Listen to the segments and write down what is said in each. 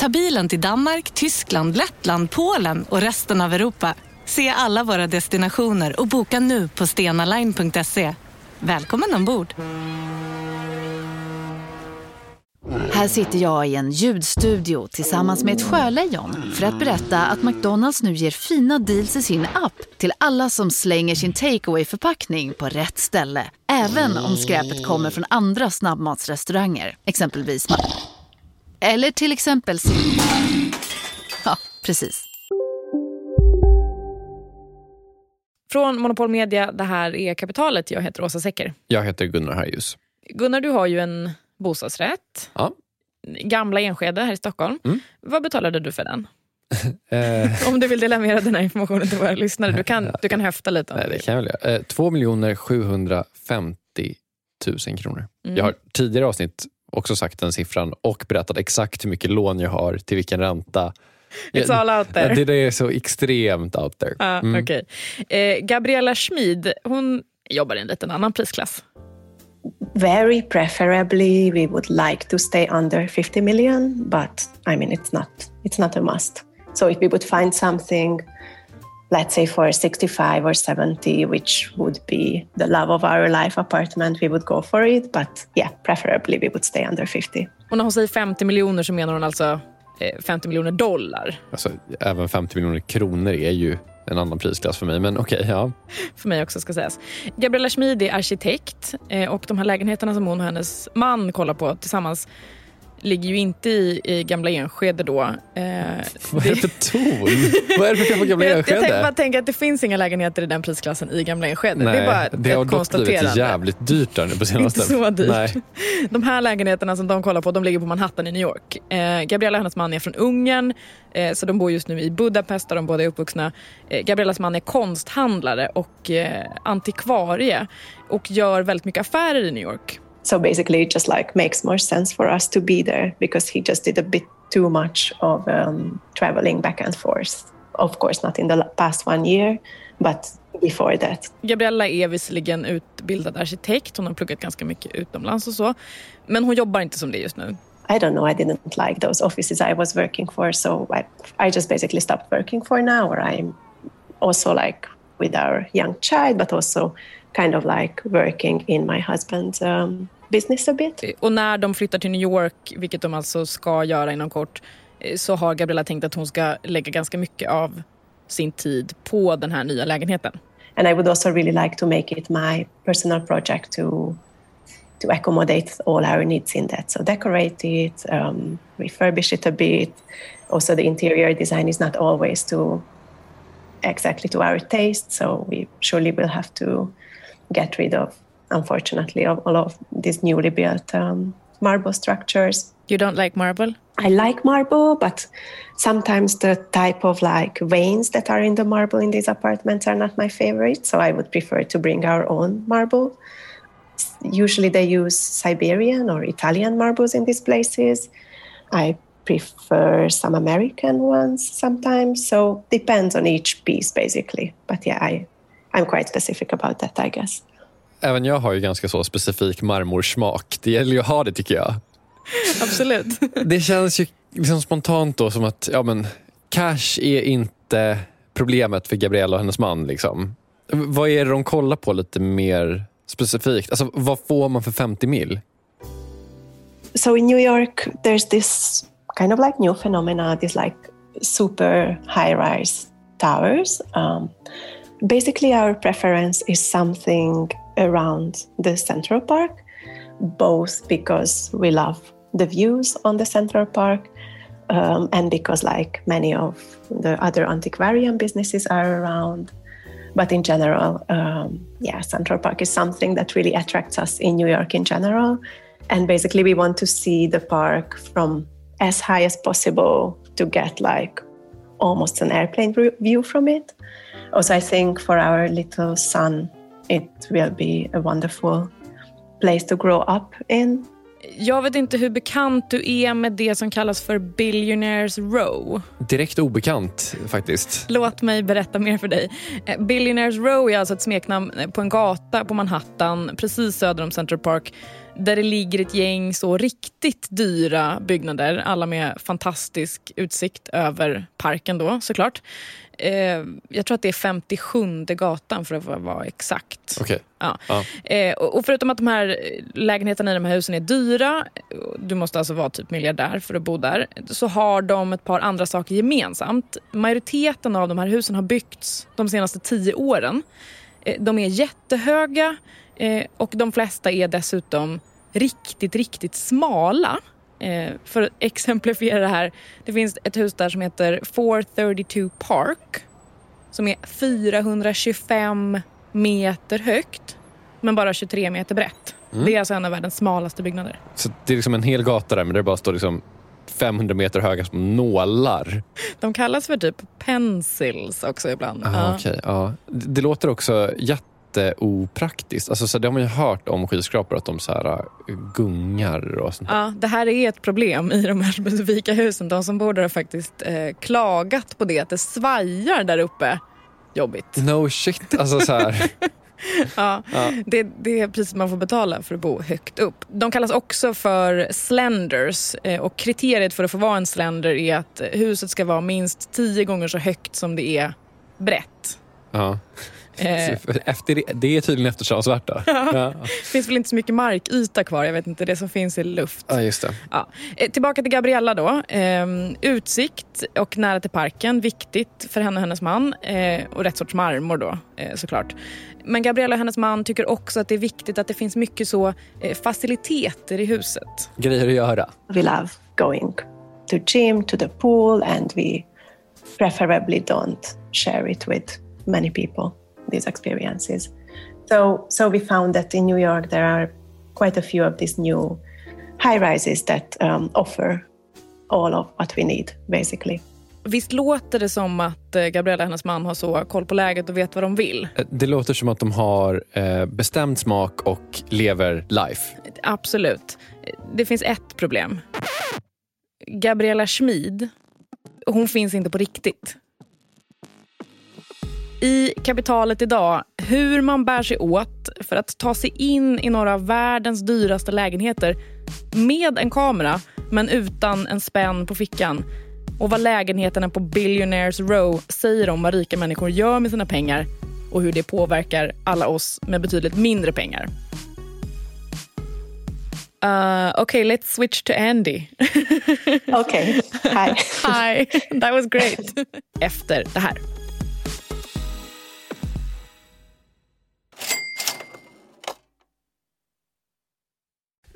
Ta bilen till Danmark, Tyskland, Lettland, Polen och resten av Europa. Se alla våra destinationer och boka nu på stenaline.se. Välkommen ombord! Här sitter jag i en ljudstudio tillsammans med ett sjölejon för att berätta att McDonalds nu ger fina deals i sin app till alla som slänger sin takeaway förpackning på rätt ställe. Även om skräpet kommer från andra snabbmatsrestauranger, exempelvis eller till exempel Ja, precis. Från Monopol Media, det här är Kapitalet. Jag heter Åsa Secker. Jag heter Gunnar Harjus. Gunnar, du har ju en bostadsrätt. Ja. Gamla Enskede här i Stockholm. Mm. Vad betalade du för den? Eh, Om du vill dela med dig den här informationen till våra lyssnare. Du kan, du kan höfta lite nej, det kan jag väl göra. Eh, 2 750 000 kronor. Mm. Jag har tidigare avsnitt också sagt den siffran och berättat exakt hur mycket lån jag har, till vilken ränta. It's all out there. Det där är så extremt out there. Mm. okej. eh, Gabriella Schmid, hon jobbar i en liten annan prisklass. very preferably we would like to stay under 50 million but i mean it's not it's not a must so if we would find something let's say for 65 or 70 which would be the love of our life apartment we would go for it but yeah preferably we would stay under 50 Och när hon säger 50 miljoner så menar hon alltså eh, 50 miljoner dollar. Alltså, även 50 miljoner kronor är ju en annan prisklass för mig, men okej. ja. för mig också ska sägas. Gabriella Schmid är arkitekt eh, och de här lägenheterna som hon och hennes man kollar på tillsammans ligger ju inte i, i Gamla Enskede då. Eh, Vad är det för ton? Vad är det för fel på Gamla jag, jag tänker, bara Enskede? att det finns inga lägenheter i den prisklassen i Gamla Enskede. det är bara det har dock blivit jävligt dyrt där nu på senaste. Inte så dyrt. Nej. De här lägenheterna som de kollar på de ligger på Manhattan i New York. Eh, Gabriella och hennes man är från Ungern eh, så de bor just nu i Budapest där de båda är uppvuxna. Eh, Gabriellas man är konsthandlare och eh, antikvarie och gör väldigt mycket affärer i New York. So basically it just like makes more sense for us to be there because he just did a bit too much of um, traveling back and forth of course not in the past one year but before that Gabriella är visserligen utbildad arkitekt, hon har pluggat ganska mycket utomlands och så. Men hon jobbar inte som det just nu. I don't know. I didn't like those offices I was working for, so I, I just basically stopped working for now. Or I'm also like with our young child, but also kind of like working in my husband's um, business a bit. Och när de flyttar till New York, vilket de alltså ska göra inom kort, eh, så har Gabriella tänkt att hon ska lägga ganska mycket av sin tid på den här nya lägenheten. And I would also really like to make it my personal project to to accommodate all our needs in that. So decorate it, um, refurbish it a bit. Also, the interior design is not always to exactly to our taste, so we surely will have to get rid of, unfortunately, of all of these newly built um, marble structures. You don't like marble? I like marble, but sometimes the type of like veins that are in the marble in these apartments are not my favorite. So I would prefer to bring our own marble. Usually they use Siberian or Italian marbles in these places. I prefer some American ones sometimes. So depends on each piece basically. But yeah, I, I'm quite specific about that, I guess. Även jag har ju ganska så specifik marmorsmak. Det gäller ju att ha det tycker jag. Absolut. Det känns ju liksom spontant då som att ja, men, cash är inte problemet för Gabriella och hennes man. Liksom. Vad är det de kollar på lite mer specifikt? Alltså, vad får man för 50 mil? so in New York, there's this kind of like new phenomena, these like super high rise towers. Um, basically, our preference is something around the Central Park, both because we love the views on the Central Park um, and because like many of the other antiquarian businesses are around. But in general, um, yeah, Central Park is something that really attracts us in New York in general. And basically, we want to see the park from as high as possible to get like almost an airplane view from it. Also, I think for our little son, it will be a wonderful place to grow up in. Jag vet inte hur bekant du är med det som kallas för Billionaires Row. Direkt obekant faktiskt. Låt mig berätta mer för dig. Eh, Billionaires Row är alltså ett smeknamn på en gata på Manhattan precis söder om Central Park där det ligger ett gäng så riktigt dyra byggnader, alla med fantastisk utsikt över parken då såklart. Eh, jag tror att det är 57 gatan för att vara exakt. Okay. Ja. ja. Eh, och förutom att de här lägenheterna i de här husen är dyra, du måste alltså vara typ miljardär för att bo där, så har de ett par andra saker gemensamt. Majoriteten av de här husen har byggts de senaste tio åren. Eh, de är jättehöga eh, och de flesta är dessutom riktigt, riktigt smala. Eh, för att exemplifiera det här, det finns ett hus där som heter 432 Park som är 425 meter högt men bara 23 meter brett. Mm. Det är alltså en av världens smalaste byggnader. Så det är liksom en hel gata där men det bara står liksom 500 meter höga små nålar. De kallas för typ pencils också ibland. Ah, ja. Okay, ja. Det låter också jätteopraktiskt. Alltså, så det har man ju hört om skyskrapor, att de så här, äh, gungar och sånt. Ja, det här är ett problem i de här specifika husen. De som bor där har faktiskt eh, klagat på det, att det svajar där uppe. Jobbigt. No shit. Alltså så här. ja, ja. Det, det är priset man får betala för att bo högt upp. De kallas också för slenders eh, och kriteriet för att få vara en slender är att huset ska vara minst tio gånger så högt som det är brett. Ja. Eh. Efter, det är tydligen eftersträvansvärt då. Ja. Ja. Det finns väl inte så mycket markyta kvar. Jag vet inte, det som finns är luft. Ja, just det. Ja. Eh, tillbaka till Gabriella då. Eh, utsikt och nära till parken, viktigt för henne och hennes man. Eh, och rätt sorts marmor då, såklart. Men Gabriella och hennes man tycker också att det är viktigt att det finns mycket så eh, faciliteter i huset. Grejer att göra. We love going to gym, to the pool and we preferably don't share it with many people these experiences. So, so we found that in New York there are quite a few of these new high rises that um, offer all of what we need basically. Visst låter det som att eh, Gabriella och hennes man har så koll på läget och vet vad de vill? Eh, det låter som att de har eh, bestämd smak och lever life. Absolut. Det finns ett problem. Gabriella Schmid, hon finns inte på riktigt i kapitalet idag hur man bär sig åt för att ta sig in i några av världens dyraste lägenheter med en kamera men utan en spänn på fickan. Och vad lägenheterna på Billionaires Row säger om vad rika människor gör med sina pengar och hur det påverkar alla oss med betydligt mindre pengar. Uh, okay, let's switch to Andy. okay, hi. hi, that was great. Efter det här.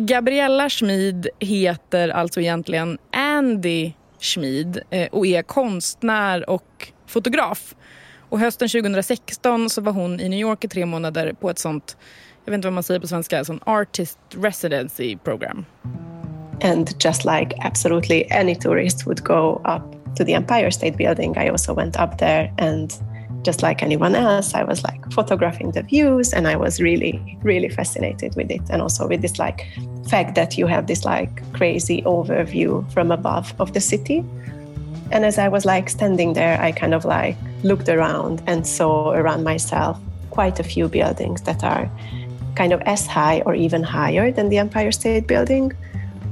Gabriella Schmid heter alltså egentligen Andy Schmid eh, och är konstnär och fotograf. Och hösten 2016 så var hon i New York i tre månader på ett sånt, jag vet inte vad man säger på svenska, sån artist residency program. And just like absolutely any tourist would go up to the Empire State Building, I also went up there and just like anyone else, I was like photographing the views and I was really, really fascinated with it. And also with this like fact that you have this like crazy overview from above of the city. And as I was like standing there, I kind of like looked around and saw around myself quite a few buildings that are kind of as high or even higher than the Empire State Building.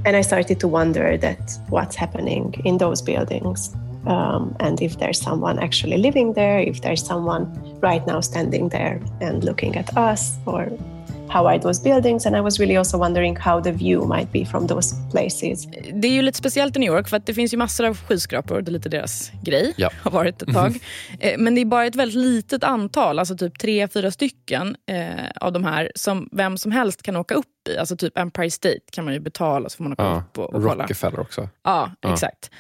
And I started to wonder that what's happening in those buildings um, and if there's someone actually living there, if there's someone right now standing there and looking at us, or how are those buildings? And I was really also wondering how the view might be from those places. Det är ju lite speciellt i New York för att det finns ju massor av skyskrapor. Det är lite deras grej. Ja. Har varit ett tag. Eh, Men det är bara ett väldigt litet antal, alltså typ tre, fyra stycken eh, av de här som vem som helst kan åka upp i. Alltså typ Empire State kan man ju betala så får man åka Ja. upp och, och kolla. Rockefeller också. Ja, Ja. exakt.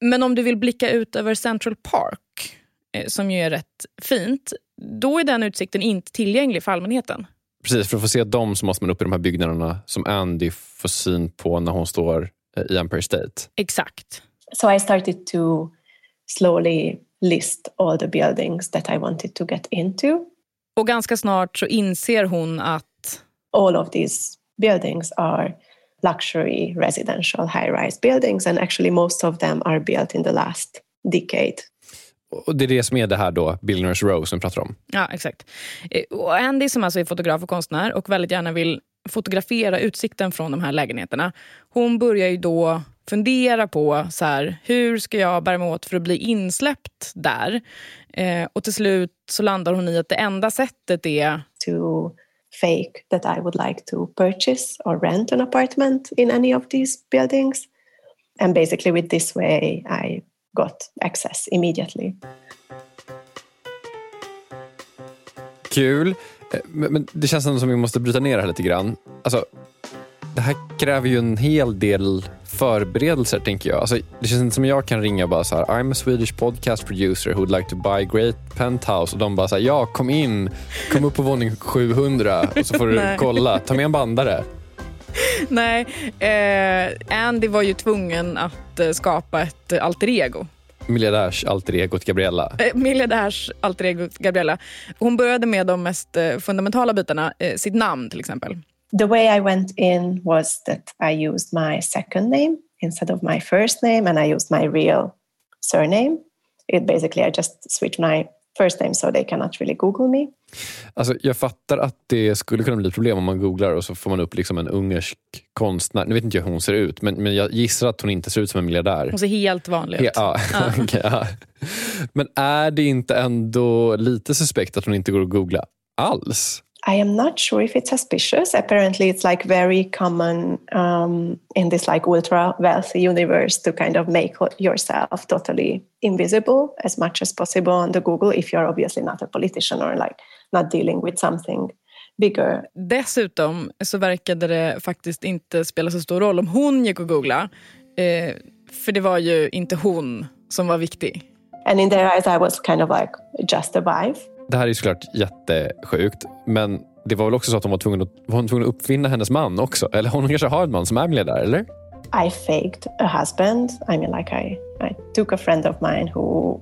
Men om du vill blicka ut över Central Park, eh, som ju är rätt fint, då är den utsikten inte tillgänglig för allmänheten. Precis, för att få se dem så måste man upp i de här byggnaderna som Andy får syn på när hon står eh, i Empire State. Exakt. So I started to slowly list all the buildings that I wanted to get into. Och ganska snart så inser hon att All of these buildings are luxury residential high rise buildings, and actually, most of them are built in the last decade. Och Det är det som är det här då, Billionaires Row som vi pratar om. Ja, exakt. Eh, Och Andy som alltså är fotograf och konstnär och väldigt gärna vill fotografera utsikten från de här lägenheterna. Hon börjar ju då fundera på så här, hur ska jag bära mig åt för att bli insläppt där? Eh, och till slut så landar hon i att det enda sättet är to fake that I would like to purchase or rent an apartment in any of these buildings. And basically, with this way, I got access immediately. Kul. Eh, men, men det känns ändå som vi måste bryta ner det här lite grann. Alltså, det här kräver ju en hel del förberedelser, tänker jag. Alltså, det känns inte som jag kan ringa och bara så här, I'm a Swedish podcast producer who would like to buy great penthouse. Och de bara så här, ja, kom in, kom upp på våning 700 och så får du kolla. Ta med en bandare. Nej, eh, Andy var ju tvungen att eh, skapa ett eh, alter ego. Miljardärs alter egot Gabriella. Eh, miljardärs alter ego Gabriella. Hon började med de mest eh, fundamentala bitarna, eh, sitt namn till exempel. The way I went in was that I used my second name instead of my first name, and I used my real surname. It basically, I just switched my first name so they cannot really Google me. Alltså, jag fattar att det skulle kunna bli problem om man googlar och så får man upp liksom en ungersk konstnär. Nu vet inte jag hur hon ser ut, men, men jag gissar att hon inte ser ut som en miljardär. Hon ser helt vanlig ut. ja, okej, ja. Men är det inte ändå lite suspekt att hon inte går att googla alls? I am not sure if it's suspicious. Apparently, it's like very common um, in this like ultra wealthy universe to kind of make yourself totally invisible as much as possible on the Google if you're obviously not a politician or like not dealing with something bigger. Dessutom så verkade det faktiskt inte spela så stor roll om hon gick och googlade. Eh, för det var ju inte hon som var viktig. And in their eyes, I was kind of like just a wife. Det här är ju såklart jättesjukt, men det var väl också så att hon var tvungen att, var hon tvungen att uppfinna hennes man också? Eller hon kanske har en man som är miljardär, eller? I faked a husband. I mean, like I, I took a friend of mine who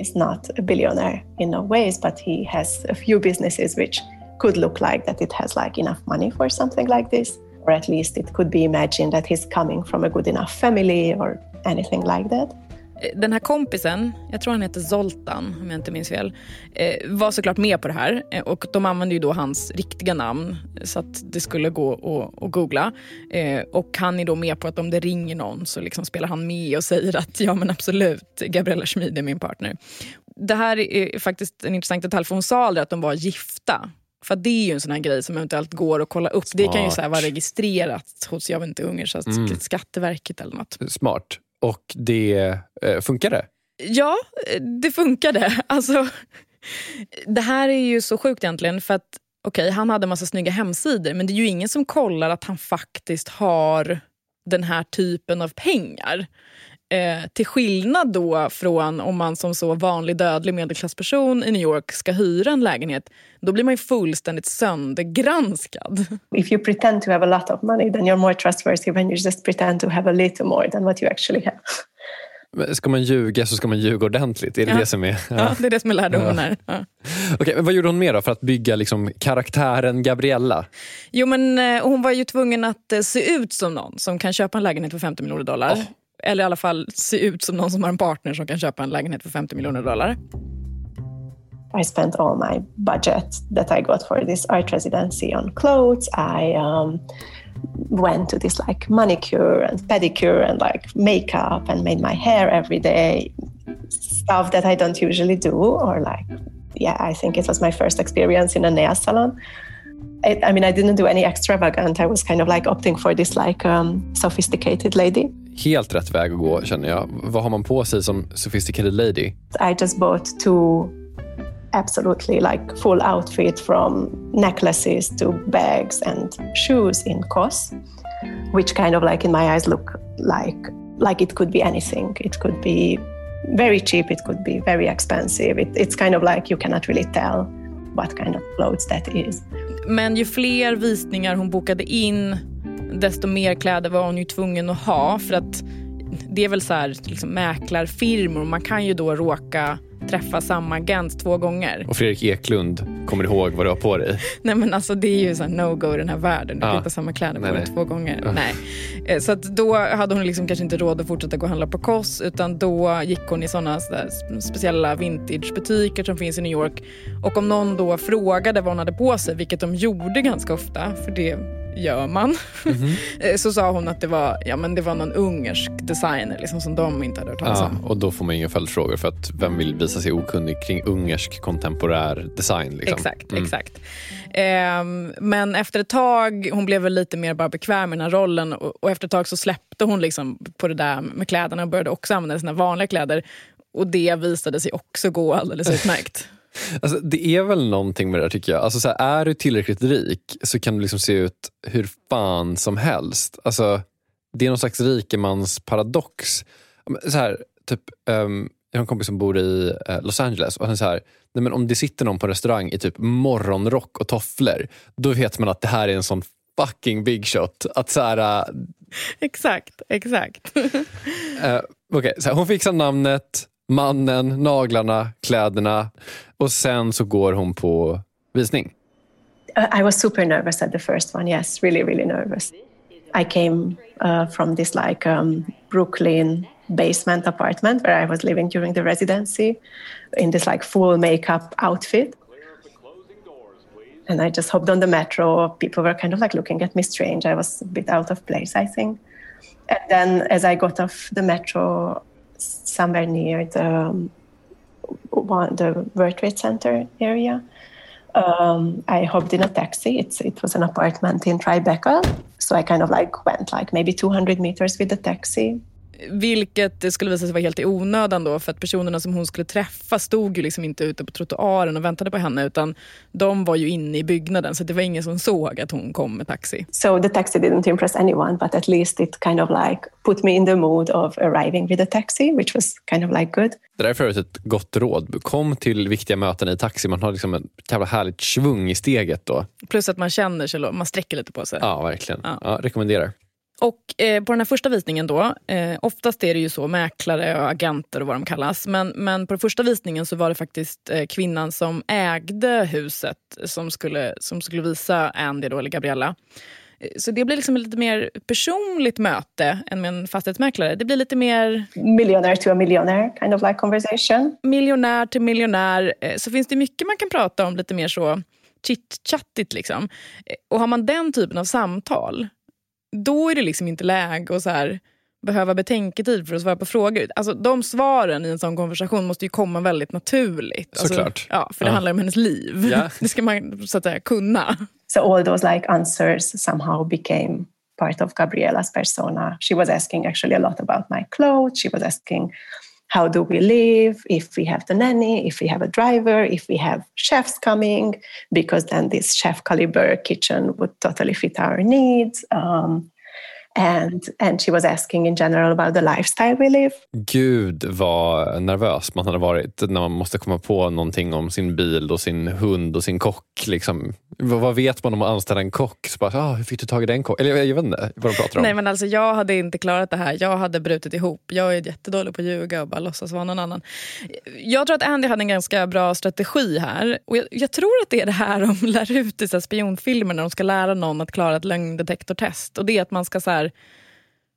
is not a billionaire in no ways, but he has a few businesses which could look like that it has like enough money for something like this, or at least it could be imagined that he's coming from a good enough family or anything like that. Eh, Den här kompisen, jag tror han heter Zoltan om jag inte minns fel, eh, var såklart med på det här. Eh, Och de använde ju då hans riktiga namn så att det skulle gå att, googla. Och han är då med på att om det ringer någon så liksom spelar han med och säger att ja men absolut, Gabriella Schmid är min partner. Det här är faktiskt en intressant detalj för hon sa aldrig att de var gifta. För det är ju en sån här grej som eventuellt går att kolla upp. Det kan ju så vara registrerat hos jag vet inte, Ungerns mm. Skatteverket eller något. Smart. Och det eh, funkade? Ja, det funkade. Alltså, det här är ju så sjukt egentligen. För att okej, okay, han hade en massa snygga hemsidor men det är ju ingen som kollar att han faktiskt har den här typen av pengar. Eh, till skillnad då från om man som så vanlig dödlig medelklassperson i New York ska hyra en lägenhet, då blir man ju fullständigt söndergranskad. If you pretend to have a lot of money then you're more trustworthy when you just pretend to have a little more than what you actually have. Ska man ljuga så ska man ljuga ordentligt. Är det ja. det som är... Ja. ja, det är det som är lärdomen här. Ja. Okej, men vad gjorde hon mer då för att bygga liksom karaktären Gabriella? Jo, men eh, hon var ju tvungen att eh, se ut som någon som kan köpa en lägenhet för 50 miljoner dollar. Oh. Eller i alla fall se ut som någon som har en partner som kan köpa en lägenhet för 50 miljoner dollar. I spent all my budget that I got for this art residency on clothes. I um, went to this like manicure and pedicure and like makeup and made my hair every day stuff that i don't usually do or like yeah i think it was my first experience in a nail salon I, I mean i didn't do any extravagant i was kind of like opting for this like um, sophisticated lady helt rätt väg att gå känner jag. Vad har man på sig som sophisticated lady? I just bought two absolutely like full outfit from necklaces to bags and shoes in COS, which kind of like in my eyes look like like it could be anything. It could be very cheap, it could be very expensive. It, it's kind of like you cannot really tell what kind of clothes that is. Men ju fler visningar hon bokade in, desto mer kläder var hon ju tvungen att ha. För att det är väl så här, liksom mäklarfirmor, man kan ju då råka träffa samma agent två gånger. Och Fredrik Eklund kommer ihåg vad du har på dig? Nej men alltså det är ju så no-go i den här världen. Du ja. kan inte ha samma kläder på dig två gånger. Nej. Eh, så att då hade hon liksom kanske inte råd att fortsätta gå och handla på Koss utan då gick hon i sådana speciella vintagebutiker som finns i New York. Och om någon då frågade vad hon hade på sig, vilket de gjorde ganska ofta, för det gör man. Mm -hmm. så sa hon att det var, ja, men det var någon ungersk designer liksom, som de inte hade hört talas om. Ja, och då får man inga följdfrågor för att vem vill visa sig okunnig kring ungersk kontemporär design? Liksom. Exakt. Mm. exakt. Um, men efter ett tag, hon blev väl lite mer bara bekväm med den här rollen och, och efter ett tag så släppte hon liksom på det där med kläderna och började också använda sina vanliga kläder. Och det visade sig också gå alldeles utmärkt. Alltså, det är väl någonting med det där tycker jag. Alltså, så här, är du tillräckligt rik så kan du liksom se ut hur fan som helst. Alltså, det är någon slags rikemansparadox. Så här, typ, um, jag har en kompis som bor i uh, Los Angeles och han så här, nej, men om det sitter någon på restaurang i typ morgonrock och tofflor, då vet man att det här är en sån fucking big shot. Att så här, uh, exakt, exakt. uh, okay, så här, hon fixar namnet, mannen, naglarna, kläderna och sen så går hon på visning. I was super nervous at the first one. Yes, really, really nervous. I came uh, from this like um, Brooklyn basement apartment where I was living during the residency in this like full makeup outfit. And I just hopped on the metro. People were kind of like looking at me strange. I was a bit out of place, I think. And then as I got off the metro, somewhere near the um, one, the World Trade Center area. Um, I hopped in a taxi. It's, it was an apartment in Tribeca, so I kind of like went like maybe 200 meters with the taxi Vilket skulle visa sig vara helt i onödan då för att personerna som hon skulle träffa stod ju liksom inte ute på trottoaren och väntade på henne utan de var ju inne i byggnaden så det var ingen som såg att hon kom med taxi. So the taxi didn't impress anyone but at least it kind of like put me in the mood of arriving with a taxi which was kind of like good. Det där är för ett gott råd. Kom till viktiga möten i taxi. Man har liksom en jävla härligt svung i steget då. Plus att man känner sig, man sträcker lite på sig. Ja, verkligen. Ja. Ja, rekommenderar. Och eh, på den här första visningen då, eh, oftast är det ju så mäklare och agenter och vad de kallas. Men, men på den första visningen så var det faktiskt eh, kvinnan som ägde huset som skulle, som skulle visa Andy då, eller Gabriella. Eh, så det blir liksom ett lite mer personligt möte än med en fastighetsmäklare. Det blir lite mer... Millionaire to a millionaire kind of like conversation. Miljonär till miljonär. Eh, så finns det mycket man kan prata om lite mer så chit-chattigt. Liksom. Eh, och har man den typen av samtal då är det liksom inte läge att så här, behöva betänketid för att svara på frågor. Alltså, de svaren i en sån konversation måste ju komma väldigt naturligt. Alltså, Såklart. Ja, för det Ja. handlar om hennes liv. Ja. Det ska man så att säga kunna. So all those like answers somehow became part of Gabriella's persona. She was asking actually a lot about my clothes. She was asking how do we live, if we have the nanny, if we have a driver, if we have chefs coming, because then this chef caliber kitchen would totally fit our needs. Um, and and she was asking in general about the lifestyle we live. Gud vad nervös man hade varit när man måste komma på någonting om sin bil och sin hund och sin kock. Liksom. Vad, vad vet man om att anställa en kock? Så bara, ah, hur fick du tag i den kocken? Eller jag, jag vet inte vad de pratar om. Nej men alltså jag hade inte klarat det här. Jag hade brutit ihop. Jag är jättedålig på att ljuga och bara låtsas vara någon annan. Jag tror att Andy hade en ganska bra strategi här. Och jag, jag tror att det är det här de lär ut i så spionfilmer när de ska lära någon att klara ett lögndetektortest. Och det är att man ska så här,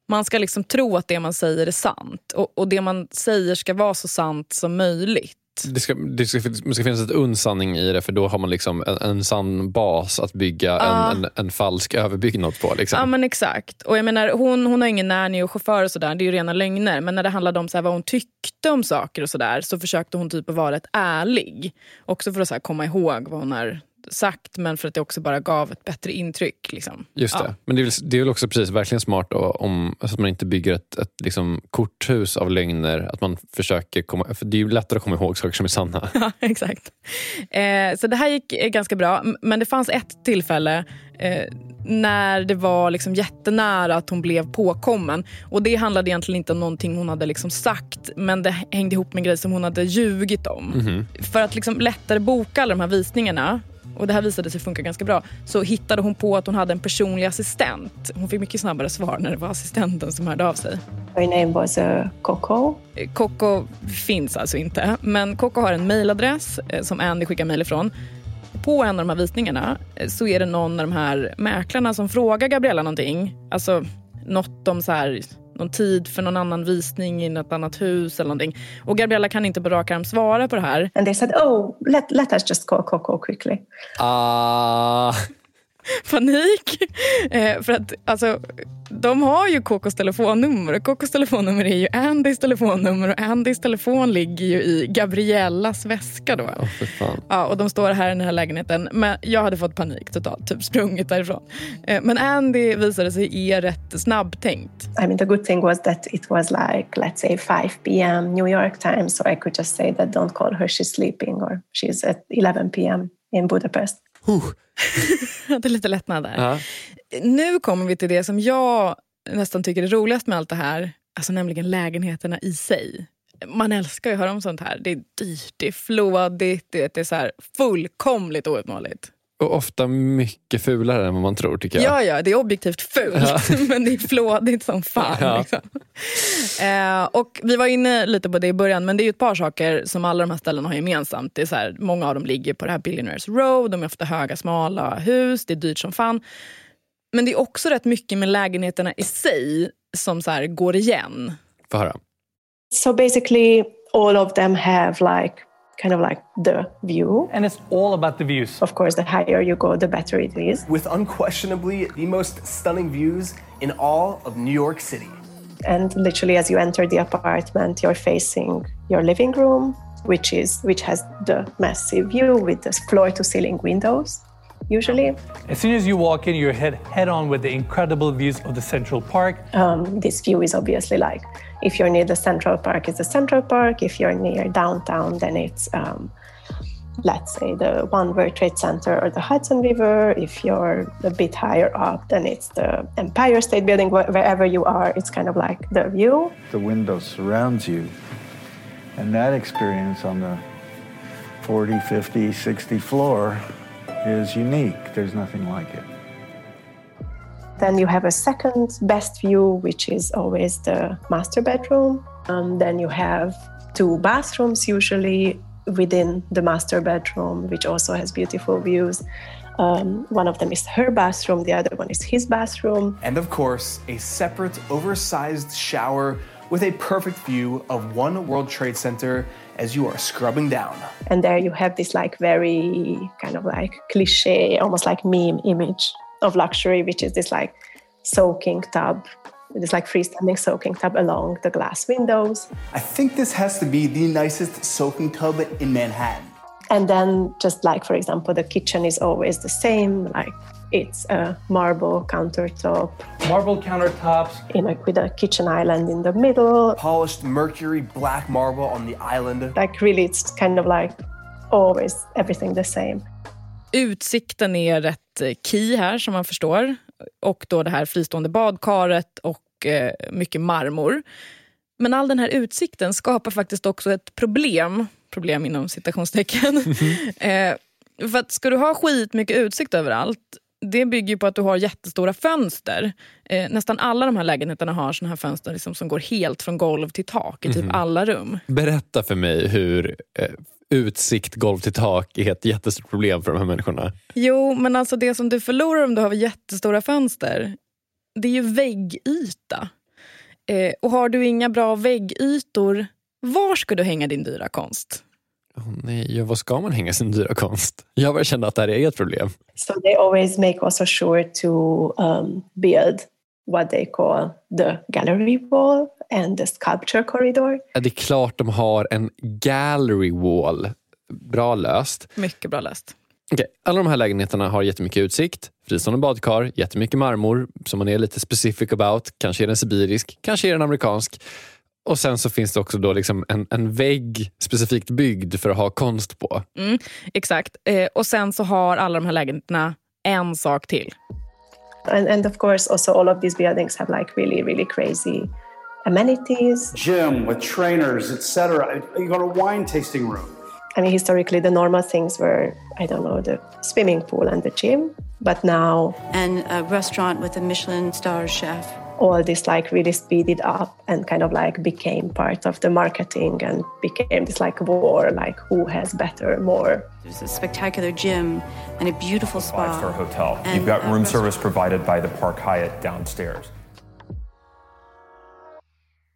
man ska liksom tro att det man säger är sant. Och, och det man säger ska vara så sant som möjligt. Det ska, det, ska, det ska finnas ett uns sanning i det för då har man liksom en, en sann bas att bygga Ja. en, en, en falsk överbyggnad på. Liksom. Ja men exakt. Och jag menar, hon, hon har ingen nanny och chaufför och sådär, det är ju rena lögner. Men när det handlade om så här, vad hon tyckte om saker och sådär så försökte hon typ vara rätt ärlig. Också för att så här, komma ihåg vad hon har sagt men för att det också bara gav ett bättre intryck. Liksom. Just det. Ja. Men det är, väl, det är väl också precis verkligen smart då, om, så att man inte bygger ett, ett liksom, korthus av lögner. Att man försöker komma, för det är ju lättare att komma ihåg saker som är sanna. Ja, exakt. Eh, så det här gick eh, ganska bra. Men det fanns ett tillfälle eh, när det var liksom jättenära att hon blev påkommen. Och Det handlade egentligen inte om någonting hon hade liksom sagt men det hängde ihop med en grej som hon hade ljugit om. För att liksom lättare boka alla de här visningarna och det här visade sig funka ganska bra, så hittade hon på att hon hade en personlig assistent. Hon fick mycket snabbare svar när det var assistenten som hörde av sig. Her name was uh, Coco. Coco finns alltså inte, men Coco har en mailadress eh, som Andy skickar mejl ifrån. På en av de här visningarna eh, så är det någon av de här mäklarna som frågar Gabriella någonting. Alltså något om så här, någon tid för någon annan visning i något annat hus eller någonting. Och Gabriella kan inte på rak arm svara på det här. And they said, oh, let, let us just call Coco quickly. Ah, Panik! Eh, för att alltså, de har ju Cocos telefonnummer och Cocos telefonnummer är ju Andys telefonnummer och Andys telefon ligger ju i Gabriellas väska då. oh, för fan. Ja, och de står här i den här lägenheten. Men jag hade fått panik totalt, typ sprungit därifrån. Eh, Men Andy visade sig är rätt snabbtänkt. I mean, the good thing was that it was like, let's say, 5 p.m. New York time. So I could just say that don't call her, she's sleeping, or she's at 11 p.m. in Budapest. Jag hade lite lättnad där. Ja. Nu kommer vi till det som jag nästan tycker är roligast med allt det här. Alltså nämligen lägenheterna i sig. Man älskar ju att höra om sånt här. Det är dyrt, det är flådigt, det är så här fullkomligt outmåligt. Och ofta mycket fulare än vad man tror tycker jag. Ja, ja, det är objektivt fult, men det är flådigt som fan. Ja. Liksom. Eh, och vi var inne lite på det i början, men det är ju ett par saker som alla de här ställena har gemensamt. Det är så här, många av dem ligger på det här Billionaires Road, de är ofta höga, smala hus, det är dyrt som fan. Men det är också rätt mycket med lägenheterna i sig som så här går igen. Få höra. So basically, all of them have like kind of like the view. And it's all about the views. Of course, the higher you go, the better it is. with unquestionably the most stunning views in all of New York City. And literally, as you enter the apartment, you're facing your living room, which is which has the massive view with the floor-to-ceiling windows. Usually, As soon as you walk in, you're head head on with the incredible views of the Central Park. um, this view is obviously like if you're near the Central Park, it's the Central Park. If you're near downtown, then it's um, let's say the One World Trade Center or the Hudson River. If you're a bit higher up, then it's the Empire State Building. Wherever you are, it's kind of like the view. the window surrounds you. And that experience on the 40, 50, 60 floor is unique. There's nothing like it. Then you have a second best view, which is always the master bedroom. Um, then you have two bathrooms, usually within the master bedroom, which also has beautiful views. Um, one of them is her bathroom, the other one is his bathroom. And of course, a separate, oversized shower with a perfect view of One World Trade Center as you are scrubbing down. And there you have this like very kind of like cliche, almost like meme image of luxury, which is this like soaking tub It's like freestanding soaking tub along the glass windows. I think this has to be the nicest soaking tub in Manhattan. And then, just like for example, the kitchen is always the same. Like it's a marble countertop. Marble countertops. In like with a kitchen island in the middle. Polished mercury black marble on the island. Like really, it's kind of like always everything the same. Utsikten är rätt eh, key här som man förstår. Och då det här fristående badkaret och eh, mycket marmor. Men all den här utsikten skapar faktiskt också ett problem. Problem inom citationstecken. eh, för att ska du ha skit mycket utsikt överallt det bygger på att du har jättestora fönster. Eh, nästan alla de här lägenheterna har såna här fönster liksom som går helt från golv till tak i typ Mhm. alla rum. Berätta för mig hur eh, utsikt golv till tak är ett jättestort problem för de här människorna. Jo, men alltså det som du förlorar om du har jättestora fönster, det är ju väggyta. Eh, och har du inga bra väggytor, var ska du hänga din dyra konst? Åh nej, ja, vad ska man hänga sin dyra konst? Jag bara kände att det här är ett problem. So they always make also sure to um, build what they call the gallery wall and the sculpture corridor. Ja, Det är klart de har en gallery wall. Bra löst. Mycket bra läst. Okej, alla de här lägenheterna har jättemycket utsikt, fristående badkar, jättemycket marmor som man är lite specific about. Kanske är den sibirisk, kanske är den amerikansk. Och sen så finns det också då liksom en, en vägg specifikt byggd för att ha konst på. Mm, exakt. Eh, och sen så har alla de här lägenheterna en sak till. And, and of course, also all of these buildings have like really, really crazy amenities. Gym with trainers, etc. You got a wine tasting room. I mean, historically, the normal things were, I don't know, the swimming pool and the gym. But now, and a restaurant with a Michelin star chef. All this like really speeded up and kind of like became part of the marketing and became this like war, like who has better, more. There's a spectacular gym and a beautiful spa. Five star hotel. And You've got uh, room service provided by the Park Hyatt downstairs.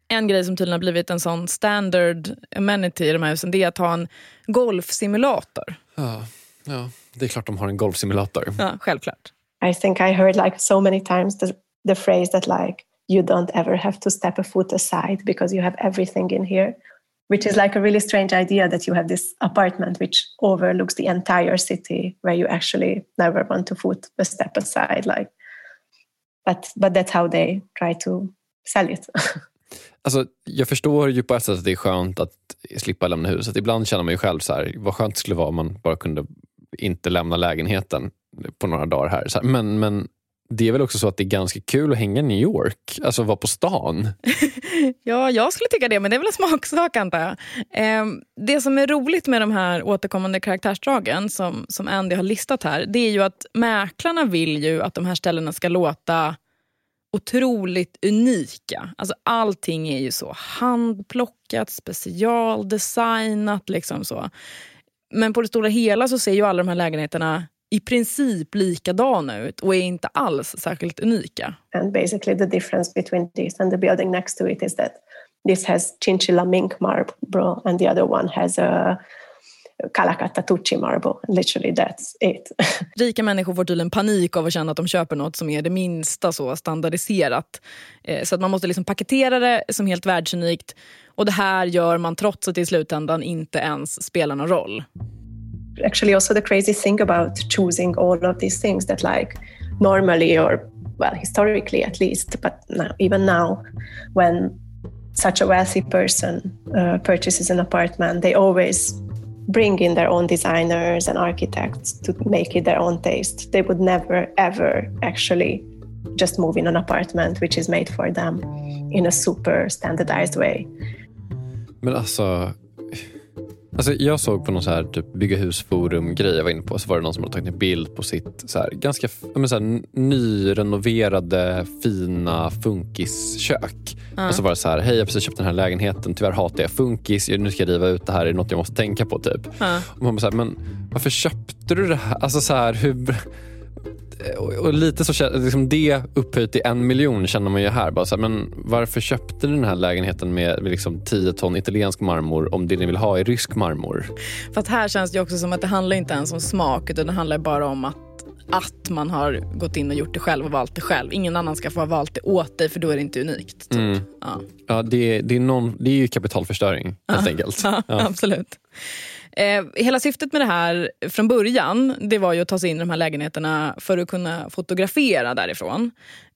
En grej som tydligen har blivit en sån standard amenity i de här husen, det är att ha en golfsimulator. Ja, ja, det är klart de har en golfsimulator. Ja, självklart. I think I heard like so many times the, the phrase that like you don't ever have to step a foot aside because you have everything in here, which is like a really strange idea that you have this apartment which overlooks the entire city where you actually never want to foot a step aside. Like, but but that's how they try to sell it. Alltså, jag förstår ju på ett sätt att det är skönt att slippa lämna huset. Ibland känner man ju själv så här, vad skönt det skulle vara om man bara kunde inte lämna lägenheten på några dagar här. Så här men, men det är väl också så att det är ganska kul att hänga i New York, alltså vara på stan. Ja, jag skulle tycka det, men det är väl en smaksak antar jag. Eh, det som är roligt med de här återkommande karaktärsdragen som, som Andy har listat här, det är ju att mäklarna vill ju att de här ställena ska låta otroligt unika. Alltså allting är ju så handplockat, specialdesignat. Liksom så. Men på det stora hela så ser ju alla de här lägenheterna i princip likadana ut och är inte alls särskilt unika. And basically, the difference between this and the building next to it is that this has chinchilla mink marble, and the other one has a Tucci marble. Literally, that's it. Rika människor får tydligen panik av att känna att de köper något som är det minsta så standardiserat. Eh, Så att man måste liksom paketera det som helt världsunikt. Och det här gör man trots att det i slutändan inte ens spelar någon roll. Actually, also the crazy thing about choosing all of these things that, like, normally or well, historically at least, but now, even now, when such a wealthy person uh, purchases an apartment, they always bring in their own designers and architects to make it their own taste. They would never, ever actually just move in an apartment which is made for them in a super standardized way. Men alltså, alltså jag såg på någon så här typ bygga hus-forum-grej jag var inne på. Så var det någon som hade tagit en bild på sitt så här, ganska men så här, nyrenoverade fina funkiskök. Ja. Och så var det så här, hej jag har precis köpt den här lägenheten, tyvärr hatar jag funkis, nu ska jag riva ut det här, är det något jag måste tänka på? typ. Ja. Och man bara så här, men varför köpte du det här? Alltså så här, hur... Och, och lite så liksom det upphöjt till en miljon känner man ju här. Bara så här, men varför köpte du den här lägenheten med liksom 10 ton italiensk marmor om det ni vill ha är rysk marmor? För att här känns det också som att det handlar inte ens om smak utan det handlar bara om att att man har gått in och gjort det själv och valt det själv. Ingen annan ska få ha valt det åt dig för då är det inte unikt. Typ. Mm. Ja. Ja, det, det, är någon, det är ju kapitalförstöring helt enkelt. Ja, Ja. Absolut. Eh, hela syftet med det här från början det var ju att ta sig in i de här lägenheterna för att kunna fotografera därifrån.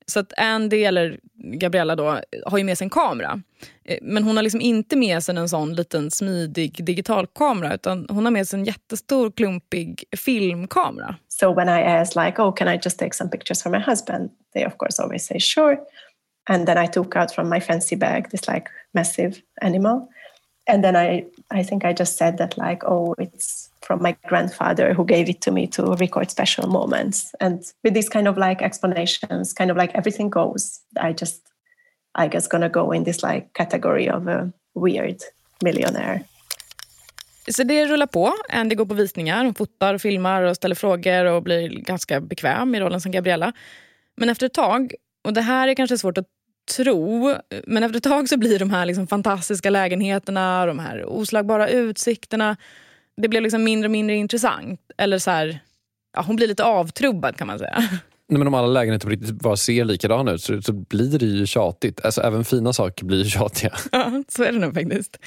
Så att Andy, eller Gabriella, då, har ju med sig en kamera. Eh, Men hon har liksom inte med sig en sån liten smidig digitalkamera utan hon har med sig en jättestor klumpig filmkamera. So when I asked, like, oh, can I just take some pictures for my husband? They, of course, always say sure. And then I took out from my fancy bag this like massive animal. And then I, I think I just said that, like, oh, it's from my grandfather who gave it to me to record special moments. And with these kind of like explanations, kind of like everything goes, I just, I guess, gonna go in this like category of a weird millionaire. Så det rullar på. Andy går på visningar, hon fotar filmar och ställer frågor och blir ganska bekväm i rollen som Gabriella. Men efter ett tag, och det här är kanske svårt att tro, men efter ett tag så blir de här liksom fantastiska lägenheterna, de här oslagbara utsikterna, det blev liksom mindre och mindre intressant. Eller så här, ja, hon blir lite avtrubbad kan man säga. Nej, men om alla lägenheter på riktigt bara ser likadana ut så, så blir det ju tjatigt. Alltså, även fina saker blir tjatiga. Ja, så är det nog faktiskt.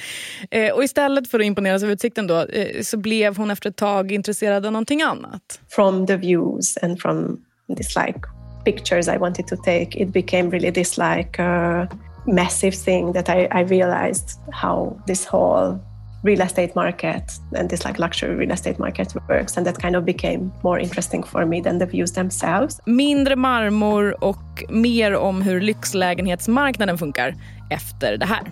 Eh, och istället för att imponeras av utsikten då, eh, så blev hon efter ett tag intresserad av någonting annat. from the views and from this like pictures I wanted to take, it became really this like uh, massive thing that I, I realized how this whole real estate market and this like luxury real estate market works and that kind of became more interesting for me than the views themselves Mindre marmor och mer om hur lyxlägenhetsmarknaden funkar efter det här.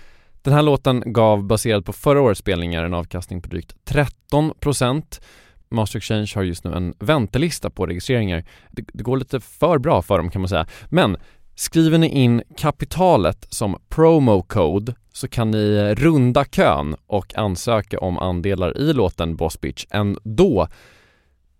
Den här låten gav baserat på förra årets spelningar en avkastning på drygt 13%. Master Exchange har just nu en väntelista på registreringar. Det, det går lite för bra för dem kan man säga. Men skriver ni in kapitalet som promo code så kan ni runda kön och ansöka om andelar i låten Boss Bitch ändå.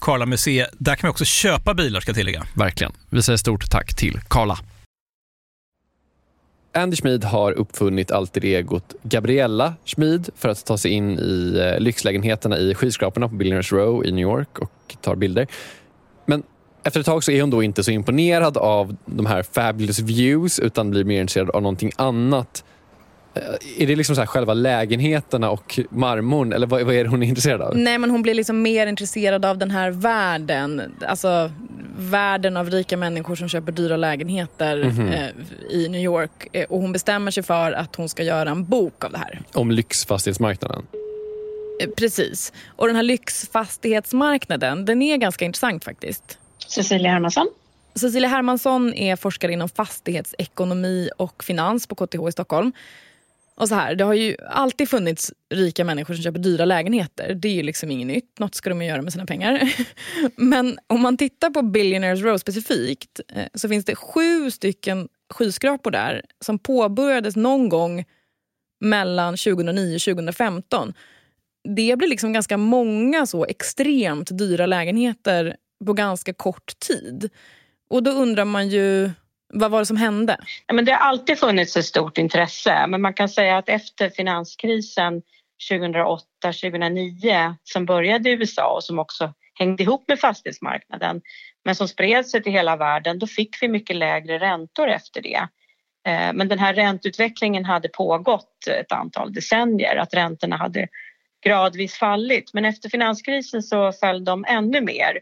Karla Museet. Där kan man också köpa bilar ska jag tillägga. Verkligen. Vi säger stort tack till Karla. Andy Schmid har uppfunnit alter egot Gabriella Schmid för att ta sig in i eh, lyxlägenheterna i skyskraporna på Billionaires Row i New York och tar bilder. Men efter ett tag så är hon då inte så imponerad av de här fabulous views utan blir mer intresserad av någonting annat. Är det liksom så här själva lägenheterna och marmorn eller vad, vad är det hon är intresserad av? Nej men hon blir liksom mer intresserad av den här världen. Alltså världen av rika människor som köper dyra lägenheter Mhm. eh, i New York. Eh, och hon bestämmer sig för att hon ska göra en bok av det här. Om lyxfastighetsmarknaden? Eh, precis. Och den här lyxfastighetsmarknaden, den är ganska intressant faktiskt. Cecilia Hermansson. Cecilia Hermansson är forskare inom fastighetsekonomi och finans på KTH i Stockholm. Och så här, det har ju alltid funnits rika människor som köper dyra lägenheter. Det är ju liksom inget nytt. Något ska de ju göra med sina pengar. Men om man tittar på Billionaires Row specifikt eh, så finns det sju stycken skyskrapor där som påbörjades någon gång mellan 2009 och 2015. Det blir liksom ganska många så extremt dyra lägenheter på ganska kort tid. Och då undrar man ju, vad var det som hände? Ja, men det har alltid funnits ett stort intresse men man kan säga att efter finanskrisen 2008-2009 som började i USA och som också hängde ihop med fastighetsmarknaden men som spred sig till hela världen, då fick vi mycket lägre räntor efter det. Eh, men den här ränteutvecklingen hade pågått ett antal decennier, att räntorna hade gradvis fallit. Men efter finanskrisen så föll de ännu mer.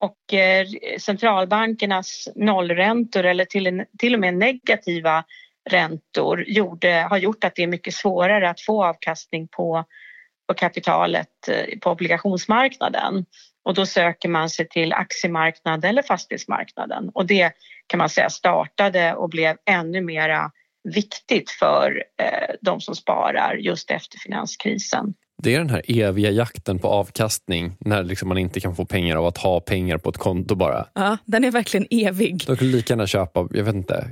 Och eh, centralbankernas nollräntor eller till, till och med negativa räntor gjorde, har gjort att det är mycket svårare att få avkastning på, på kapitalet eh, på obligationsmarknaden. Och då söker man sig till aktiemarknaden eller fastighetsmarknaden. Och det kan man säga startade och blev ännu mera viktigt för eh, de som sparar just efter finanskrisen. Det är den här eviga jakten på avkastning när liksom man inte kan få pengar av att ha pengar på ett konto bara. Ja, den är verkligen evig. Då kan du lika gärna köpa, jag vet inte,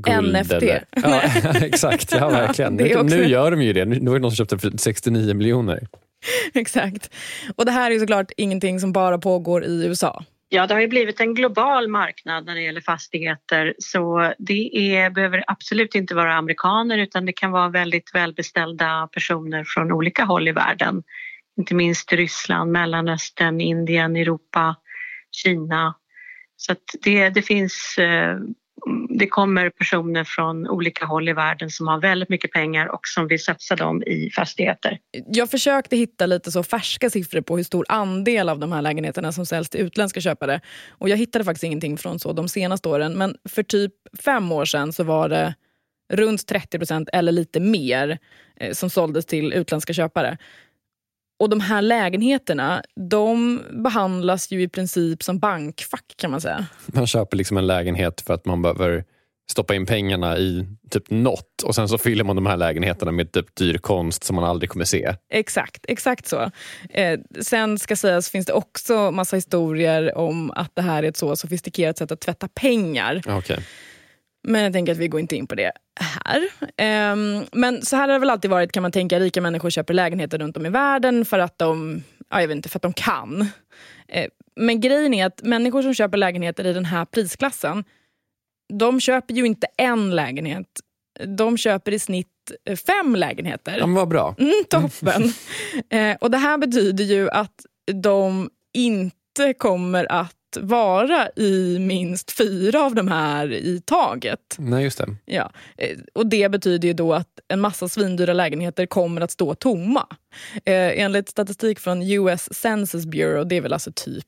guld NFT. eller... Ja, exakt, ja verkligen. Är också- Nu gör de ju det. Nu var det någon som köpte för 69 miljoner. Exakt. Och det här är såklart ingenting som bara pågår i USA. Ja, det har ju blivit en global marknad när det gäller fastigheter så det är, behöver absolut inte vara amerikaner utan det kan vara väldigt välbeställda personer från olika håll i världen. Inte minst Ryssland, Mellanöstern, Indien, Europa, Kina. Så att det, det finns eh, det kommer personer från olika håll i världen som har väldigt mycket pengar och som vill satsa dem i fastigheter. Jag försökte hitta lite så färska siffror på hur stor andel av de här lägenheterna som säljs till utländska köpare. Och jag hittade faktiskt ingenting från så de senaste åren. Men för typ fem år sedan så var det runt 30 procent eller lite mer eh, som såldes till utländska köpare. Och de här lägenheterna, de behandlas ju i princip som bankfack kan man säga. Man köper liksom en lägenhet för att man behöver stoppa in pengarna i typ något och sen så fyller man de här lägenheterna med typ dyr konst som man aldrig kommer se. Exakt, exakt så. Eh, sen ska sägas finns det också massa historier om att det här är ett så sofistikerat sätt att tvätta pengar. Okej. Men jag tänker att vi går inte in på det här. Ehm, men så här har det väl alltid varit kan man tänka. Rika människor köper lägenheter runt om i världen för att de, ja, jag vet inte, för att de kan. Eh, men grejen är att människor som köper lägenheter i den här prisklassen, de köper ju inte en lägenhet. De köper i snitt eh, fem lägenheter. Ja, men vad bra. Mm, toppen. eh, och det här betyder ju att de inte kommer att vara i minst fyra av de här i taget. Nej, just det. Ja. eh, Och det betyder ju då att en massa svindyra lägenheter kommer att stå tomma. Eh, enligt statistik från US Census Bureau, det är väl alltså typ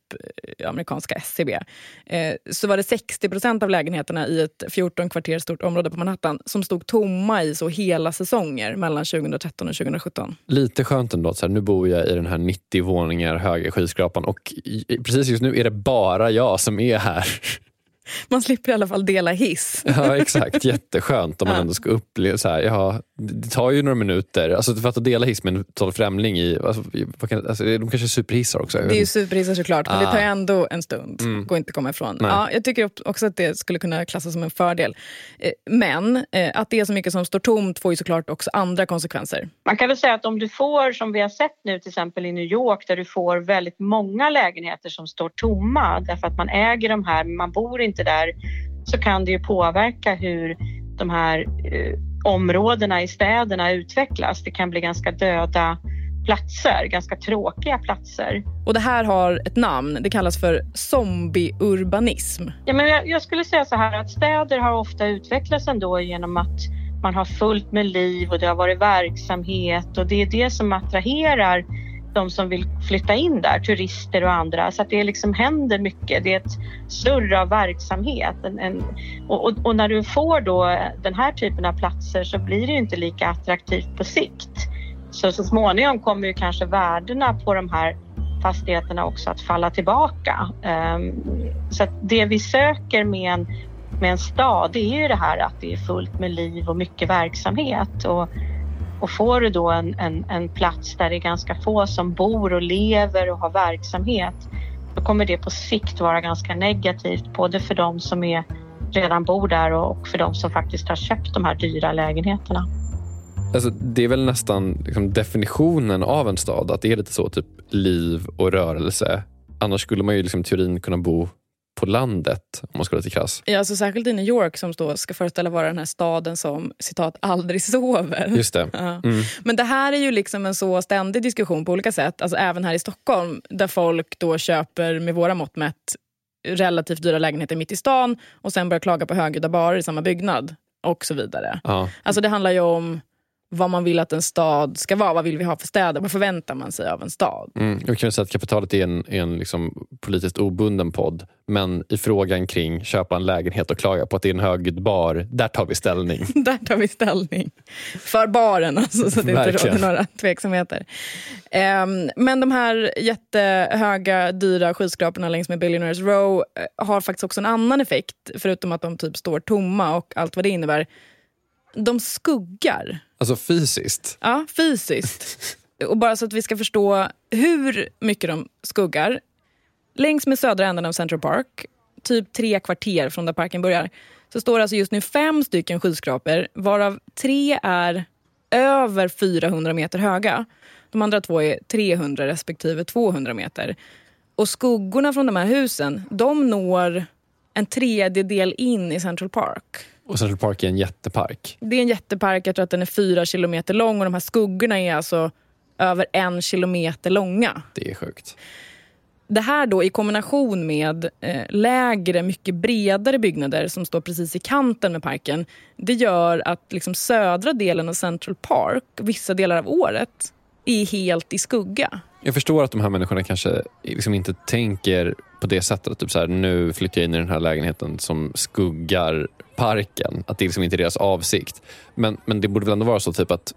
eh, amerikanska SCB, eh, så var det 60 procent av lägenheterna i ett 14 kvarter stort område på Manhattan som stod tomma i så hela säsonger mellan 2013 och 2017. Lite skönt ändå så här, nu bor jag i den här 90 våningar höga skyskrapan och precis just nu är det bara jag som är här. Man slipper i alla fall dela hiss. Ja, exakt. Jätteskönt om man Ja. ändå ska uppleva så här, ja, det tar ju några minuter. Alltså för att dela hiss med en total främling i, alltså, kan, alltså, de kanske är superhissar också. Det är ju superhissar såklart, men Ah. det tar ju ändå en stund. Mm. Går inte att komma ifrån. Nej. Ja, jag tycker också att det skulle kunna klassas som en fördel. Eh, Men eh, att det är så mycket som står tomt får ju såklart också andra konsekvenser. Man kan väl säga att om du får, som vi har sett nu till exempel i New York, där du får väldigt många lägenheter som står tomma därför att man äger de här, men man bor inte där, så kan det ju påverka hur de här eh, områdena i städerna utvecklas. Det kan bli ganska döda platser, ganska tråkiga platser. Och det här har ett namn. Det kallas för zombieurbanism. Ja, men jag, jag skulle säga så här att städer har ofta utvecklats ändå genom att man har fullt med liv och det har varit verksamhet och det är det som attraherar de som vill flytta in där, turister och andra. Så att det liksom händer mycket. Det är ett surr av verksamhet. En, en, och, och, och när du får då den här typen av platser så blir det ju inte lika attraktivt på sikt. Så så småningom kommer ju kanske värdena på de här fastigheterna också att falla tillbaka. Ehm, så att det vi söker med en, med en stad det är ju det här att det är fullt med liv och mycket verksamhet. Och, och får du då en, en, en plats där det är ganska få som bor och lever och har verksamhet då kommer det på sikt vara ganska negativt både för de som är, redan bor där och för de som faktiskt har köpt de här dyra lägenheterna. Alltså, det är väl nästan liksom, definitionen av en stad, att det är lite så, typ liv och rörelse. Annars skulle man ju liksom, i teorin kunna bo på landet, om man ska vara lite krass. Ja, alltså särskilt i New York som då ska föreställa vara den här staden som citat aldrig sover. Just det. Ja. Mm. Men det här är ju liksom en så ständig diskussion på olika sätt. Alltså även här i Stockholm där folk då köper med våra mått mätt relativt dyra lägenheter mitt i stan och sen börjar klaga på högljudda barer i samma byggnad och så vidare. Ja. Alltså det handlar ju om vad man vill att en stad ska vara. Vad vill vi ha för städer? Vad förväntar man sig av en stad? Mm. Jag kan säga att Kapitalet är en, en liksom politiskt obunden podd. Men i frågan kring köpa en lägenhet och klaga på att det är en högljudd bar, där tar vi ställning. Där tar vi ställning. För baren alltså, så att det inte råder några tveksamheter. Ehm, men de här jättehöga, dyra skyskraporna längs med Billionaires Row eh, har faktiskt också en annan effekt, förutom att de typ står tomma och allt vad det innebär. De skuggar. Alltså fysiskt. Ja, fysiskt. Och bara så att vi ska förstå hur mycket de skuggar. Längs med södra änden av Central Park, typ tre kvarter från där parken börjar, så står det alltså just nu fem stycken skyskrapor, varav tre är över 400 meter höga. De andra två är 300 respektive 200 meter. Och skuggorna från de här husen, de når en tredjedel in i Central Park. Och Central Park är en jättepark. Det är en jättepark, jag tror att den är fyra kilometer lång och de här skuggorna är alltså över en kilometer långa. Det är sjukt. Det här då i kombination med eh, lägre, mycket bredare byggnader som står precis i kanten med parken. Det gör att liksom södra delen av Central Park, vissa delar av året, är helt i skugga. Jag förstår att de här människorna kanske liksom inte tänker på det sättet. att Typ så här, nu flyttar jag in i den här lägenheten som skuggar parken. Att det liksom inte är deras avsikt. Men, men det borde väl ändå vara så typ att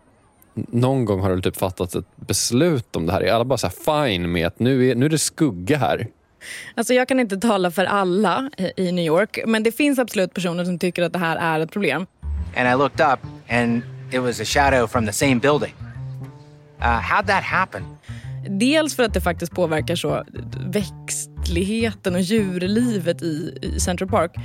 någon gång har det typ fattat ett beslut om det här. Är alla bara så här fine med att nu är, nu är det skugga här? Alltså jag kan inte tala för alla i- i New York, men det finns absolut personer som tycker att det här är ett problem. and I looked up, and it was a shadow from the same building. Uh, how'd that happen? Dels för att det faktiskt påverkar så växtligheten och djurlivet i, i Central Park.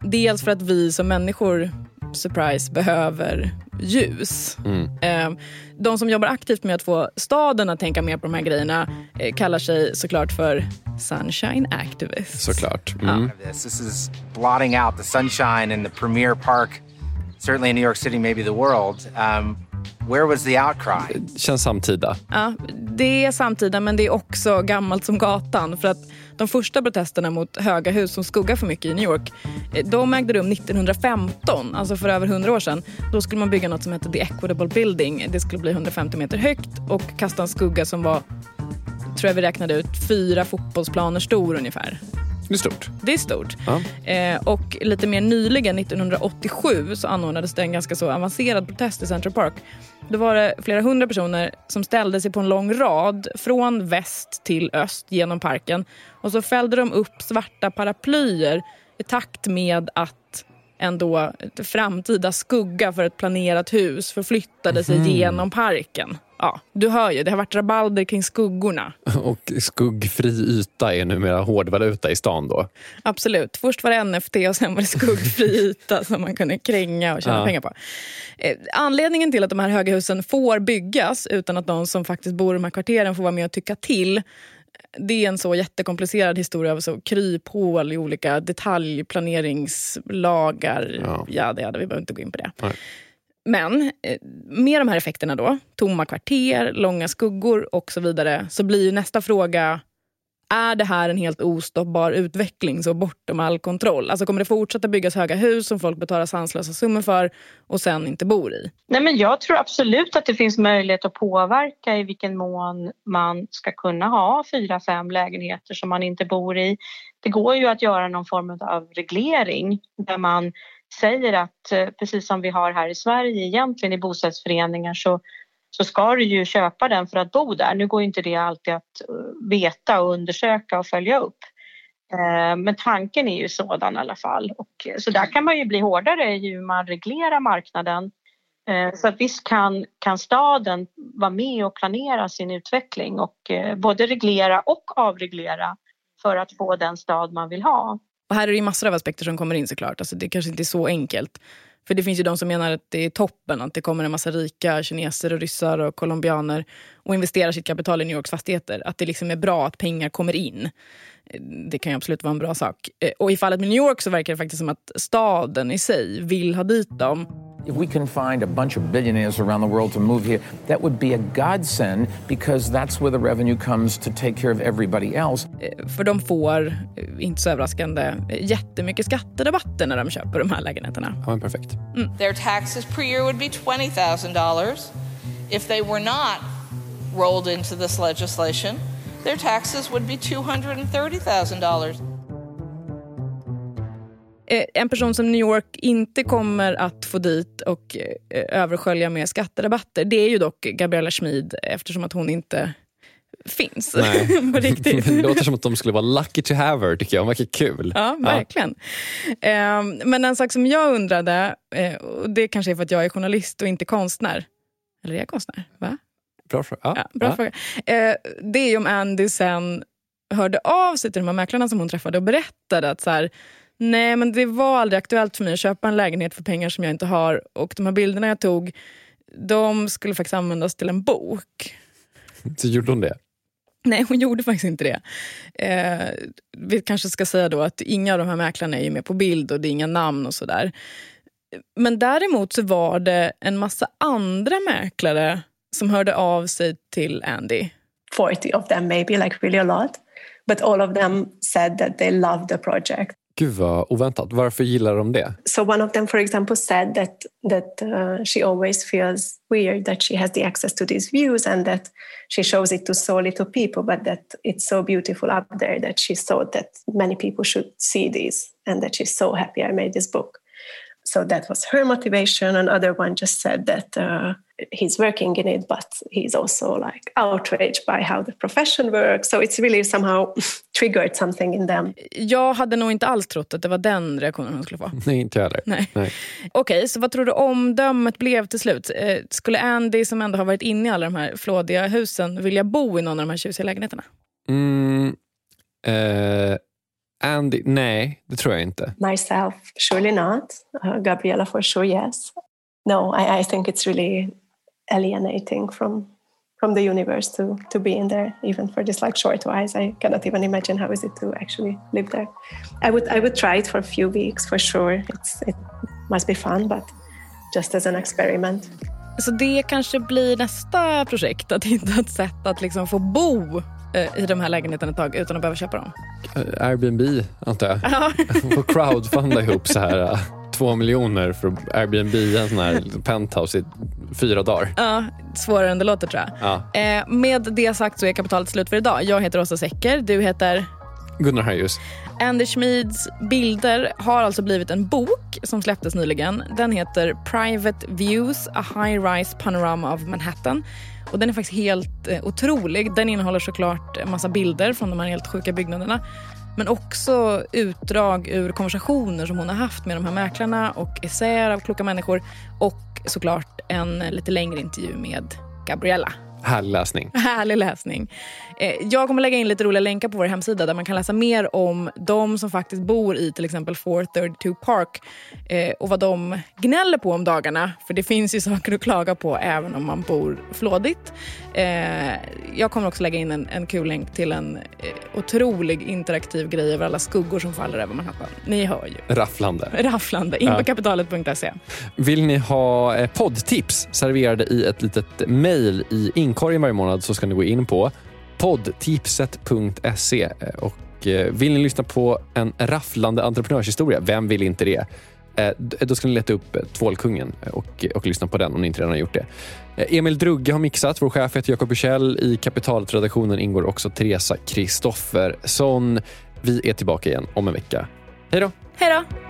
Dels för att vi som människor, surprise, behöver ljus. Eh, De som jobbar aktivt med att få staden att tänka mer på de här grejerna eh, kallar sig såklart för sunshine activists. Såklart. Mm. This. this is blotting out the sunshine in the premier park, certainly in New York City, maybe the world. Um, where was the outcry? Känns samtida. Ja, det är samtida men det är också gammalt som gatan. För att de första protesterna mot höga hus som skuggar för mycket i New York, eh, de ägde rum 1915, alltså för över 100 år sedan. Då skulle man bygga något som hette The Equitable Building. Det skulle bli 150 meter högt och kasta en skugga som var, tror jag vi räknade ut, fyra fotbollsplaner stor ungefär. Det är stort. Det är stort. Ja. Eh, och lite mer nyligen, 1987, så anordnades det en ganska så avancerad protest i Central Park. Då var det flera hundra personer som ställde sig på en lång rad från väst till öst genom parken. Och så fällde de upp svarta paraplyer i takt med att en då framtida skugga för ett planerat hus förflyttade sig Mhm. genom parken. Ja, du hör ju, det har varit rabalder kring skuggorna. Och skuggfri yta är numera hårdvaluta i stan då. Absolut. Först var det NFT och sen var det skuggfri yta som man kunde kränga och tjäna Ja. pengar på. Eh, anledningen till att de här höga husen får byggas utan att de som faktiskt bor i de här kvarteren får vara med och tycka till det är en så jättekomplicerad historia av så kryphål i olika detaljplaneringslagar. Ja. Ja, det hade vi behöver inte gå in på det. Nej. Men eh, med de här effekterna då, tomma kvarter, långa skuggor och så vidare, så blir ju nästa fråga, är det här en helt ostoppbar utveckling så bortom all kontroll? Alltså kommer det fortsätta byggas höga hus som folk betalar sanslösa summor för och sen inte bor i? Nej, men jag tror absolut att det finns möjlighet att påverka i vilken mån man ska kunna ha fyra, fem lägenheter som man inte bor i. Det går ju att göra någon form av reglering där man säger att eh, precis som vi har här i Sverige egentligen i bostadsföreningar så, så ska du ju köpa den för att bo där. Nu går inte det alltid att eh, veta och undersöka och följa upp. Eh, men tanken är ju sådan i alla fall. Och, så där kan man ju bli hårdare i hur man reglerar marknaden. Så att visst kan, kan staden vara med och planera sin utveckling och både reglera och avreglera för att få den stad man vill ha. Och här är det ju massor av aspekter som kommer in såklart. Alltså det kanske inte är så enkelt. För det finns ju de som menar att det är toppen, att det kommer en massa rika kineser och ryssar och colombianer och investerar sitt kapital i New Yorks fastigheter. Att det liksom är bra att pengar kommer in. Eh, det kan ju absolut vara en bra sak. Eh, och i fallet med New York så verkar det faktiskt som att staden i sig vill ha dit dem. If we can find a bunch of billionaires around the world to move here, that would be a godsend because that's where the revenue comes to take care of everybody else. För de får, eh, inte så överraskande, jättemycket skatterabatter när de köper de här lägenheterna. Ja, men perfekt. Their taxes per year would be $20,000. If they were not rolled into this legislation, their taxes would be $230,000. Eh, En person som New York inte kommer att få dit och eh, överskölja med skatterabatter det är ju dock Gabriella Schmid eftersom att hon inte finns på riktigt. det låter som att de skulle vara lucky to have her tycker jag. Hon verkar kul. Ja, verkligen. Eh, men en sak som jag undrade, eh, och det kanske är för att jag är journalist och inte konstnär. Eller är jag konstnär? Va? Bra fråga. Ja. Ja, bra Ja. fråga. Det är ju om Andy sen hörde av sig till de här mäklarna som hon träffade och berättade att så här, nej men det var aldrig aktuellt för mig att köpa en lägenhet för pengar som jag inte har och de här bilderna jag tog de skulle faktiskt användas till en bok. Så gjorde hon det? Nej, hon gjorde faktiskt inte det. Eh, vi kanske ska säga då att inga av de här mäklarna är ju med på bild och det är inga namn och sådär. Men däremot så var det en massa andra mäklare som hörde av sig till Andy. 40 of them, maybe, like really a lot. But all of them said that they loved the project. Gud vad oväntat. Varför gillar de det? So one of them, for example, said that that uh, she always feels weird that she has the access to these views and that she shows it to so little people, but that it's so beautiful up there that she thought that many people should see these and that she's so happy I made this book. So that was her motivation. Another one just said that uh, he's working in it, but he's also like outraged by how the profession works. So it's really somehow triggered something in them. Jag hade nog inte alls trott att det var den reaktionen hon skulle få. Nej, inte jag heller. Nej. Nej. Okej, så vad tror du omdömet blev till slut? Eh, skulle Andy, som ändå har varit inne i alla de här flådiga husen, vilja bo i någon av de här tjusiga lägenheterna? Mm, eh, Andy, nej, det tror jag inte. Myself, surely not. Uh, Gabriella, for sure, yes. No, I, I think it's really alienating from from the universe to to be in there, even for just like short whiles. I cannot even imagine how is it to actually live there. I would I would try it for a few weeks for sure. It's it must be fun, but just as an experiment. Så det kanske blir nästa projekt, att hitta ett sätt att liksom få bo i de här lägenheterna ett tag utan att behöva köpa dem. Eh, Airbnb, antar jag. Ja. Få crowdfunda ihop så här eh, två miljoner för att Airbnb en sån här penthouse i fyra dagar. Ja, svårare än det låter tror jag. Ja. Eh, med det sagt så är kapitalet slut för idag. Jag heter Åsa Secker, du heter? Gunnar Harjus. Andy Schmids bilder har alltså blivit en bok som släpptes nyligen. Den heter Private Views, a high-rise panorama of Manhattan. Och Den är faktiskt helt eh, otrolig. Den innehåller såklart en massa bilder från de här helt sjuka byggnaderna. Men också utdrag ur konversationer som hon har haft med de här mäklarna och essäer av kloka människor. Och såklart en lite längre intervju med Gabriella. Härlig läsning. Härlig läsning. Eh, jag kommer lägga in lite roliga länkar på vår hemsida där man kan läsa mer om de som faktiskt bor i till exempel 432 Park eh, och vad de gnäller på om dagarna. För det finns ju saker att klaga på även om man bor flådigt. Eh, jag kommer också lägga in en, en kul länk till en otrolig interaktiv grej över alla skuggor som faller över Manhattan. Ni hör ju. Rafflande. Rafflande. In på ja. kapitalet.se. Vill ni ha poddtips serverade i ett litet mejl i inkorgen varje månad så ska ni gå in på poddtipset.se. Och eh, vill ni lyssna på en rafflande entreprenörshistoria, vem vill inte det? Eh, då ska ni leta upp eh, Tvålkungen eh, och, och lyssna på den om ni inte redan har gjort det. Emil Drugge har mixat. Vår chef heter Jakob Bursell. I Kapitalet-redaktionen ingår också Teresa Kristoffersson. Vi är tillbaka igen om en vecka. Hej då! Hej då!